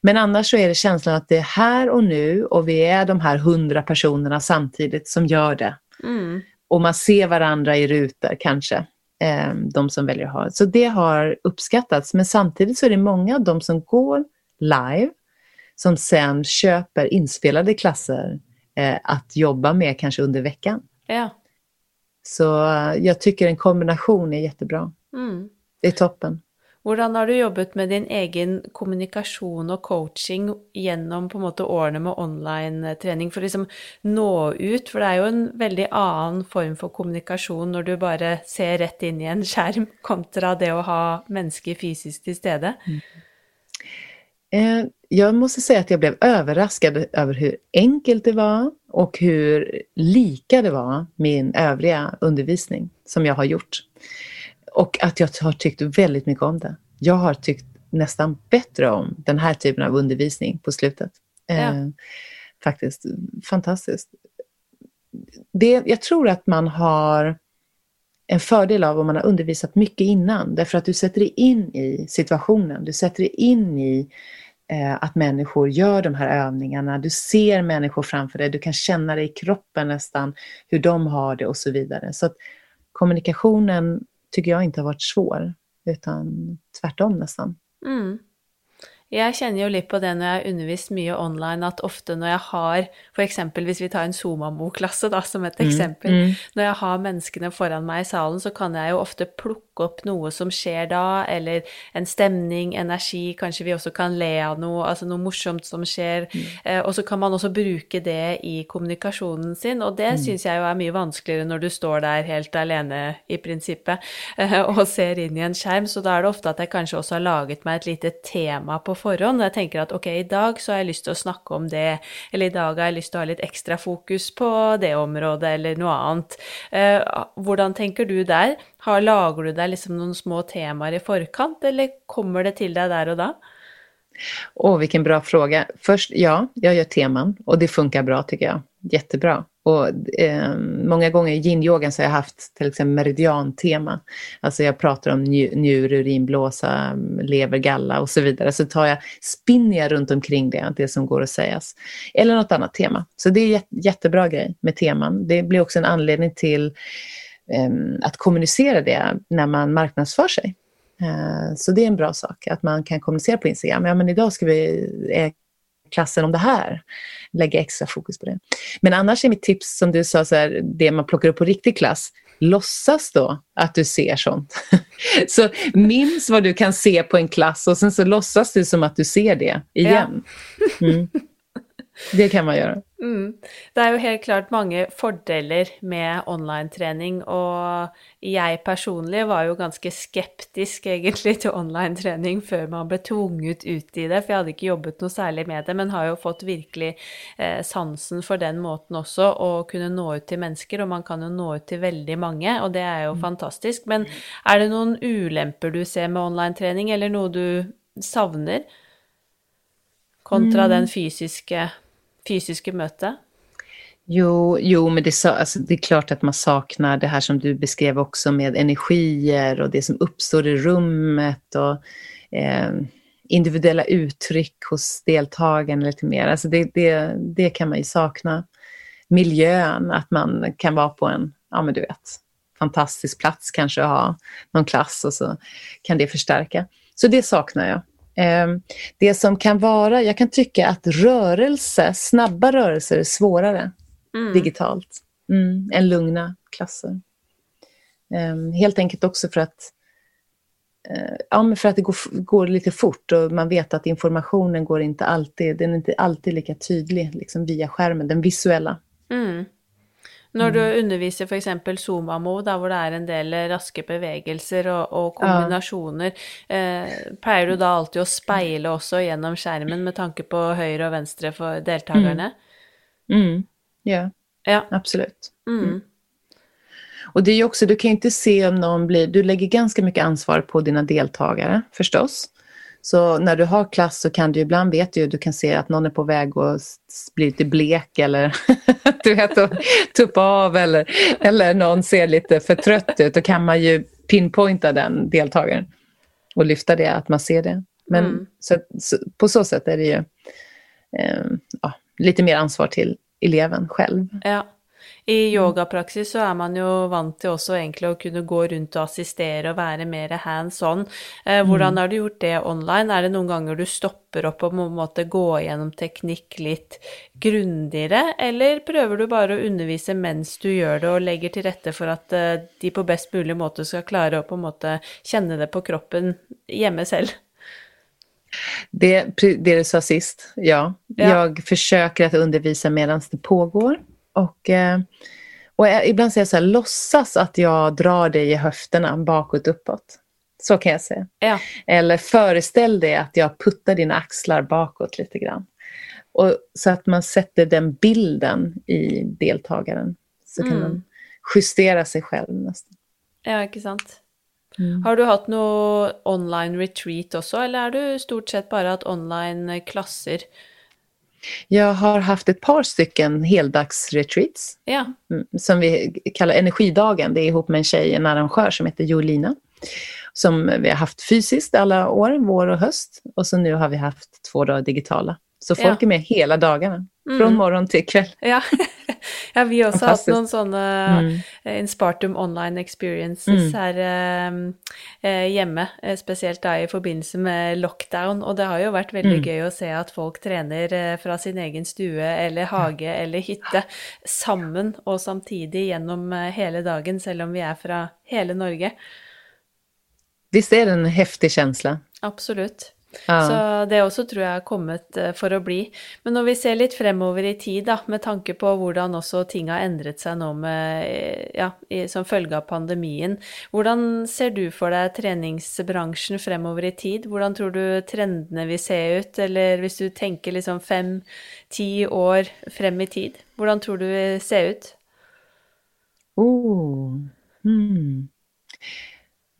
Men annars så är det känslan att det är här och nu och vi är de här hundra personerna samtidigt som gör det. Mm. Och man ser varandra i rutor kanske, eh, de som väljer att ha. Så det har uppskattats. Men samtidigt så är det många av de som går live som sen köper inspelade klasser eh, att jobba med kanske under veckan. Ja. Så jag tycker en kombination är jättebra. Mm. Det är toppen. Hur har du jobbat med din egen kommunikation och coaching genom på måte årene med online-träning för att liksom nå ut? För det är ju en väldigt annan form för kommunikation när du bara ser rätt in i en skärm kontra det att ha människor fysiskt i stället. Mm. Eh, jag måste säga att jag blev överraskad över hur enkelt det var och hur lika det var min övriga undervisning som jag har gjort. Och att jag har tyckt väldigt mycket om det. Jag har tyckt nästan bättre om den här typen av undervisning på slutet. Ja. Eh, faktiskt fantastiskt. Det, jag tror att man har en fördel av om man har undervisat mycket innan, därför att du sätter dig in i situationen, du sätter dig in i Eh, att människor gör de här övningarna, du ser människor framför dig, du kan känna det i kroppen nästan, hur de har det och så vidare. Så att kommunikationen tycker jag inte har varit svår, utan tvärtom nästan. Mm. Jag känner ju lite på det när jag undervisar mycket online, att ofta när jag har, exempel, hvis vi tar en Zomamo-klasse som ett mm, exempel, mm. när jag har människorna foran mig i salen, så kan jag ju ofta plocka upp något som sker då, eller en stämning, energi, kanske vi också kan le av något, alltså något morsomt som sker, mm. eh, och så kan man också bruka det i kommunikationen sin, och det mm. syns jag ju är mycket vanskligare när du står där helt alene i princip, eh, och ser in i en skärm, så då är det ofta att jag kanske också har lagat mig ett litet tema på förhand, och jag tänker att okej, okay, idag så har jag lust att snacka om det, eller idag har jag lust att ha lite extra fokus på det området, eller något annat. Eh, hvordan Hur tänker du där? Har, lager du deg liksom noen små temaer i förkant, eller kommer det till dig där och då? Åh, vilken bra fråga. Först, ja, jag gör teman och det funkar bra tycker jag. Jättebra. Och eh, många gånger i yin-yogan så har jag haft till exempel meridiantema. Alltså jag pratar om njur, urinblåsa, lever, galla och så vidare. Så tar jag, spinner jag runt omkring det, det som går att sägas. Eller något annat tema. Så det är jättebra grej med teman. Det blir också en anledning till eh, att kommunicera det när man marknadsför sig. Eh, så det är en bra sak, att man kan kommunicera på Instagram. Ja, men idag ska vi eh, klassen om det här. Lägga extra fokus på det. Men annars är mitt tips, som du sa, så här, det man plockar upp på riktig klass, låtsas då att du ser sånt. så minns vad du kan se på en klass och sen så låtsas du som att du ser det igen. Mm. Det kan man göra. Mm. Det är ju helt klart många fördelar med online-träning och jag personligen var ju ganska skeptisk egentligen till online-träning för man blev tvunget ut i det, för jag hade inte jobbat något särskilt med det, men har ju fått verkligen eh, sansen för den måten också och kunna nå ut till människor och man kan ju nå ut till väldigt många och det är ju mm. fantastiskt. Men är det någon olämpor du ser med online-träning eller något du savner kontra mm. den fysiska fysiska möte? Jo, jo men det, alltså, det är klart att man saknar det här som du beskrev också med energier och det som uppstår i rummet och eh, individuella uttryck hos deltagarna lite mer. Alltså det, det, det kan man ju sakna. Miljön, att man kan vara på en, ja men du vet, fantastisk plats kanske och ha någon klass och så kan det förstärka. Så det saknar jag. Ehm, det som kan vara, jag kan tycka att rörelse, snabba rörelser är svårare mm. digitalt mm, än lugna klasser. Ehm, helt enkelt också för att eh, Ja, för att det går, går, lite fort och man vet att informationen går inte alltid, den är inte alltid lika tydlig liksom via skärmen, den visuella. Mm. När du mm. undervisar för exempel Zomamo, där det är en del raska bevegelser och, och kombinationer, ja. eh, du då alltid att spegla också genom skärmen med tanke på höger och vänster för deltagarna? Mm. Mm. Ja. ja, absolut. Mm. mm. Och det är ju också, du kan inte se om någon blir, du lägger ganska mycket ansvar på dina deltagare förstås. Så när du har klass så kan du ibland, vet du, du kan se att någon är på väg att bli lite blek eller du vet, tuppa av eller, eller någon ser lite för trött ut. Då kan man ju pinpointa den deltagaren och lyfta det, att man ser det. Men mm. så, så, på så sätt är det ju eh, ja, lite mer ansvar till eleven själv. Ja. I yogapraksis så er man jo vant til også egentlig å kunne gå rundt og assistere og være mer hands on. Eh, hvordan har du gjort det online? Er det noen ganger du stopper opp og på en måte gå gjennom teknikk litt grundigere, eller prøver du bare å undervise mens du gjør det, og legger til rette for at eh, de på best mulig måte skal klare å på en måte kjenne det på kroppen hjemme selv? Det, det du sa sist, ja. ja. Jag försöker att undervisa medan det pågår. Och, eh, och ibland säger jag så här, låtsas att jag drar dig i höfterna bakåt uppåt. Så kan jag säga. Ja. Eller föreställ dig att jag puttar dina axlar bakåt lite grann. Och, så att man sätter den bilden i deltagaren. Så kan mm. man justera sig själv nästan. Ja, inte sant. Mm. Har du hatt noe online retreat også, eller har du stort sett bare hatt online klasser? Jag har haft ett par stycken heldagsretreats ja. Mm, som vi kallar Energidagen. Det är ihop med en tjej, en arrangör som heter Jolina. Som vi har haft fysiskt alla år, vår och höst. Och så nu har vi haft två dagar digitala. Så folk ja. är med hela dagarna, mm. från morgon till kväll. Ja. Ja, vi har hatt noen sånne mm. Eh, Inspartum online experiences mm. her eh, eh hjemme, eh, spesielt da i forbindelse med lockdown. Og det har jo vært veldig mm. gøy å se at folk trener fra sin egen stue eller hage eller hytte sammen og samtidig gjennom hele dagen, selv om vi er fra hele Norge. Visst är det en häftig känsla? Absolutt. Ja. Så det også tror jeg har kommet eh, for å bli. Men når vi ser litt fremover i tid, da, med tanke på hvordan også ting har endret seg nå med, eh, ja, som følge av pandemien, hvordan ser du for deg treningsbransjen fremover i tid? Hvordan tror du trendene vil se ut, eller hvis du tenker liksom fem-ti år frem i tid, hvordan tror du det vil se ut? Oh. Hmm.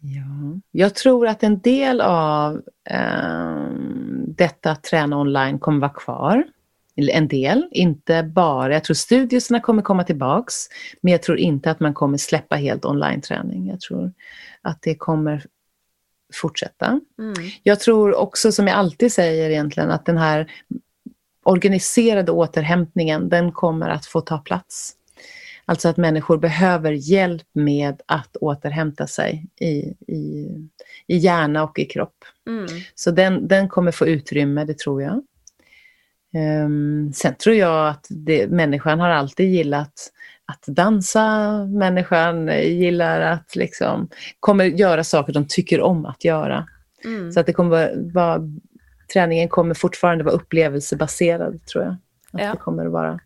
Ja, jag tror att en del av eh, detta att träna online kommer vara kvar. En del, inte bara. Jag tror studierna kommer komma tillbaks. Men jag tror inte att man kommer släppa helt online-träning. Jag tror att det kommer fortsätta. Mm. Jag tror också, som jag alltid säger egentligen, att den här organiserade återhämtningen, den kommer att få ta plats. Alltså att människor behöver hjälp med att återhämta sig i, i, i hjärna och i kropp. Mm. Så den, den kommer få utrymme, det tror jag. Um, sen tror jag att det, människan har alltid gillat att dansa, människan gillar att liksom, kommer göra saker de tycker om att göra. Mm. Så att det kommer vara, träningen kommer fortfarande vara upplevelsebaserad tror jag. Att ja. det kommer att vara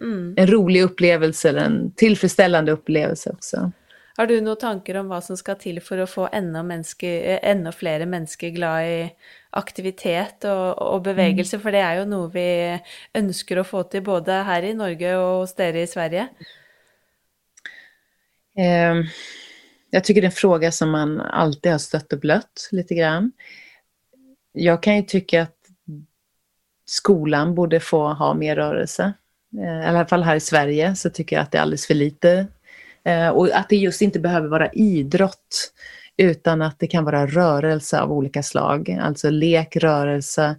Mm. En rolig upplevelse eller en tillfredsställande upplevelse också. Har du några tankar om vad som ska till för att få ännu, menneske, ännu fler människor glada i aktivitet och, och bevegelse? Mm. För det är ju något vi önskar att få till både här i Norge och hos er i Sverige. Eh, jag tycker det är en fråga som man alltid har stött och blött lite grann. Jag kan ju tycka att skolan borde få ha mer rörelse. Eh, i alla fall här i Sverige, så tycker jag att det är alldeles för lite. Eh, och att det just inte behöver vara idrott, utan att det kan vara rörelse av olika slag. Alltså lek, rörelse,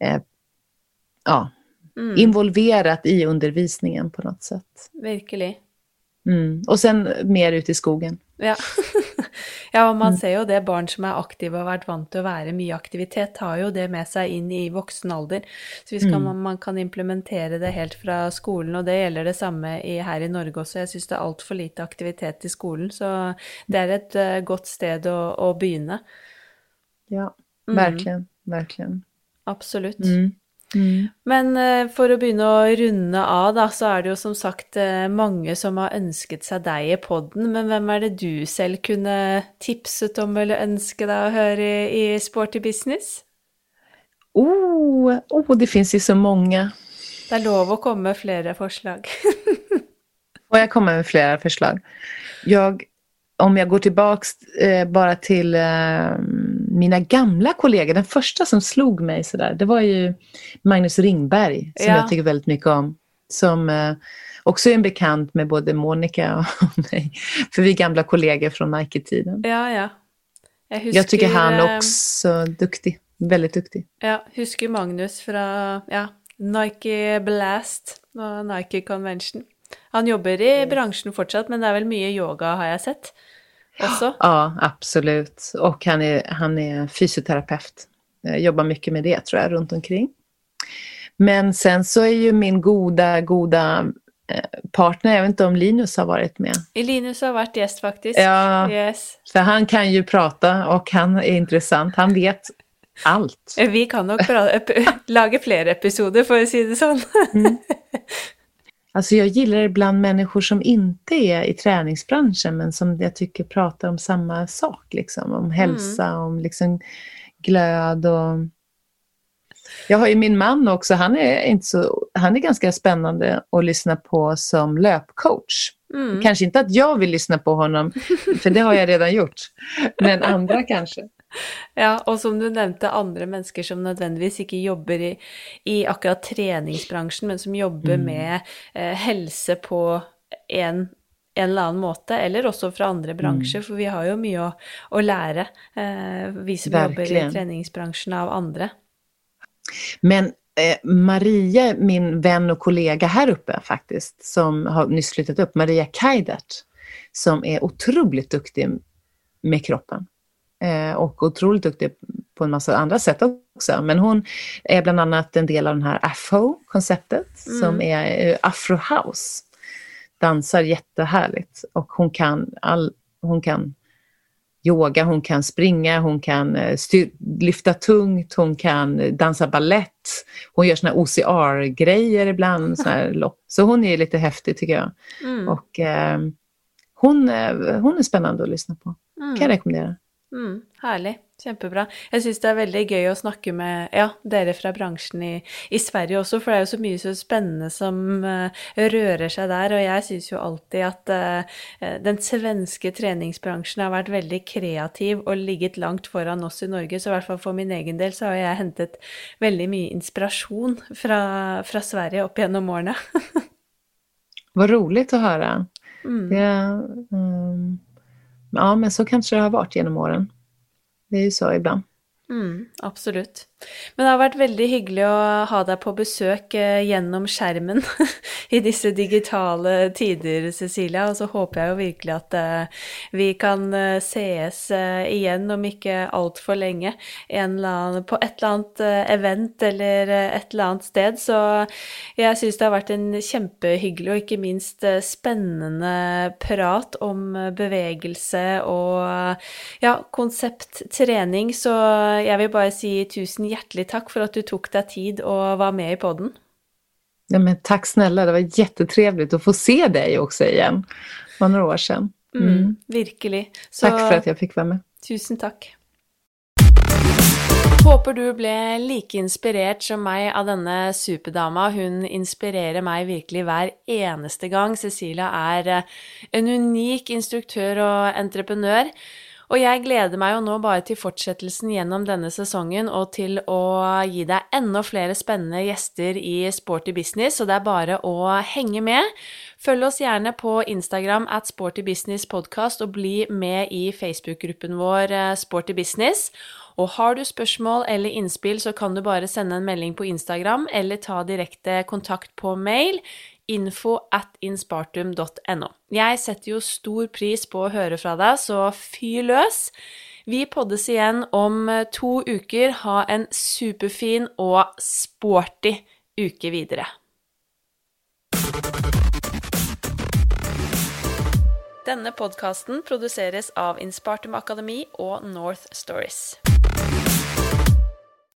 eh, ja, mm. involverat i undervisningen på något sätt. Verkligen. Mm. Och sen mer ut i skogen. Ja. ja, og man mm. ser jo det. Barn som er aktive og har vært vant til å være mye aktivitet, tar jo det med seg inn i voksen alder. Så hvis mm. man, man, kan implementere det helt fra skolen, og det gjelder det samme i, her i Norge også. Jeg syns det er altfor lite aktivitet i skolen, så det er et uh, godt sted å, å begynne. Ja, verkligen. Mm. Verkligen. Absolutt. Mm. Mm. Men for å begynne å runde av, da, så er det jo som sagt uh, mange som har ønsket seg deg i poden. Men hvem er det du selv kunne tipset om eller ønske deg å høre i, i Sporty Business? Oh, oh, det finns ju så många. Det är lov att komma med flera förslag. Och jag kommer med flera förslag. Jag, om jag går tillbaks eh, bara till eh, mina gamla kollegor, den första som slog mig sådär, det var ju Magnus Ringberg, som ja. jag tycker väldigt mycket om. Som eh, också är en bekant med både Monica och mig. För vi är gamla kollegor från Nike-tiden. Ja, ja. Jag, husker, jag tycker han eh, också är duktig. Väldigt duktig. Ja, husker Magnus från ja, Nike Blast och Nike Convention. Han jobber i branschen fortsatt, men det är väl mycket yoga har jag sett också? Ja, absolut. Och han är, han är fysioterapeut. Jag jobbar mycket med det tror jag runt omkring. Men sen så är ju min goda, goda eh, partner, jag vet inte om Linus har varit med. Linus har varit gäst faktiskt. Ja, yes. för han kan ju prata och han är intressant. Han vet allt. Vi kan nog laga fler episoder för att säga det så. Mm. Alltså jag gillar ibland människor som inte är i träningsbranschen men som jag tycker pratar om samma sak, liksom. om hälsa, mm. om liksom glöd och... Jag har ju min man också, han är, inte så, han är ganska spännande att lyssna på som löpcoach. Mm. Kanske inte att jag vill lyssna på honom, för det har jag redan gjort, men andra kanske. Ja, och som du nämnde, andra människor som nödvändigtvis inte jobbar i, i akkurat träningsbranschen, men som jobbar mm. med eh, hälsa på en en eller annen måte, eller också från andra branscher, mm. för vi har ju mycket att, att lära, eh, vi som Verkligen. jobbar i träningsbranschen av andra. Men eh, Maria, min vän och kollega här uppe faktiskt, som har nyss flyttat upp, Maria Kaidert, som är otroligt duktig med kroppen. Eh, och otroligt duktig på en massa andra sätt också. Men hon är bland annat en del av den här AFO-konceptet mm. som är eh, Afro House. Dansar jättehärligt och hon kan, all, hon kan yoga, hon kan springa, hon kan eh, lyfta tungt, hon kan dansa ballett. Hon gör såna OCR-grejer ibland. Såna här Så hon är lite häftig tycker jag. Mm. Och eh, hon, hon är spännande att lyssna på. Mm. kan jag rekommendera. Mm, härlig. Kjempebra. Jag syns det är väldigt gøy att snacka med ja, dere fra bransjen i, i, Sverige också, för det är ju så mycket så spännande som uh, rör sig där. Och jag syns ju alltid att uh, den svenska träningsbranschen har varit väldigt kreativ och ligget långt föran oss i Norge. Så i alla fall för min egen del så har jag hämtat väldigt mycket inspiration från Sverige upp genom åren. Vad roligt att höra. Mm. Det, um Ja, men så kanske det har varit genom åren. Det är ju så ibland. Mm, absolut. Men det har varit väldigt hyggelig att ha dig på besök gjennom genom skärmen i dessa digitala tider, Cecilia. Och så hoppas jag verkligen att at vi kan sees ses igen om inte altfor lenge. länge på ett eller annat event eller ett eller annat sted. Så jag syns det har varit en kjempehyggelig och inte minst spännande prat om bevegelse och ja, konceptträning. Så jag vill bara säga tusen hjärtligt tack för att du tog dig tid och var med i podden. Ja, men tack snälla, det var jättetrevligt att få se dig också igen. Det var några år sedan. Mm. Mm, verkligen. Så, tack för att jag fick vara med. Tusen tack. Håper du blev lika inspirerad som mig av denna superdama. Hon inspirerar mig verkligen varje eneste gång. Cecilia eh, en unik instruktör och entreprenör. Og jeg gleder meg jo nå bare til fortsettelsen gjennom denne sesongen og til å gi deg enda flere spennende gjester i Sporty business, så det er bare å henge med. Følg oss gjerne på Instagram at Sporty Business Podcast og bli med i Facebook-gruppen vår eh, Sporty Business. Og har du spørsmål eller innspill, så kan du bare sende en melding på Instagram eller ta direkte kontakt på mail info at inspartum.no. Jeg setter jo stor pris på å høre fra deg, så fyr løs. Vi poddes igjen om eh, to uker. Ha en superfin og sporty uke videre. Denne podkasten produseres av Inspartum Akademi og North Stories.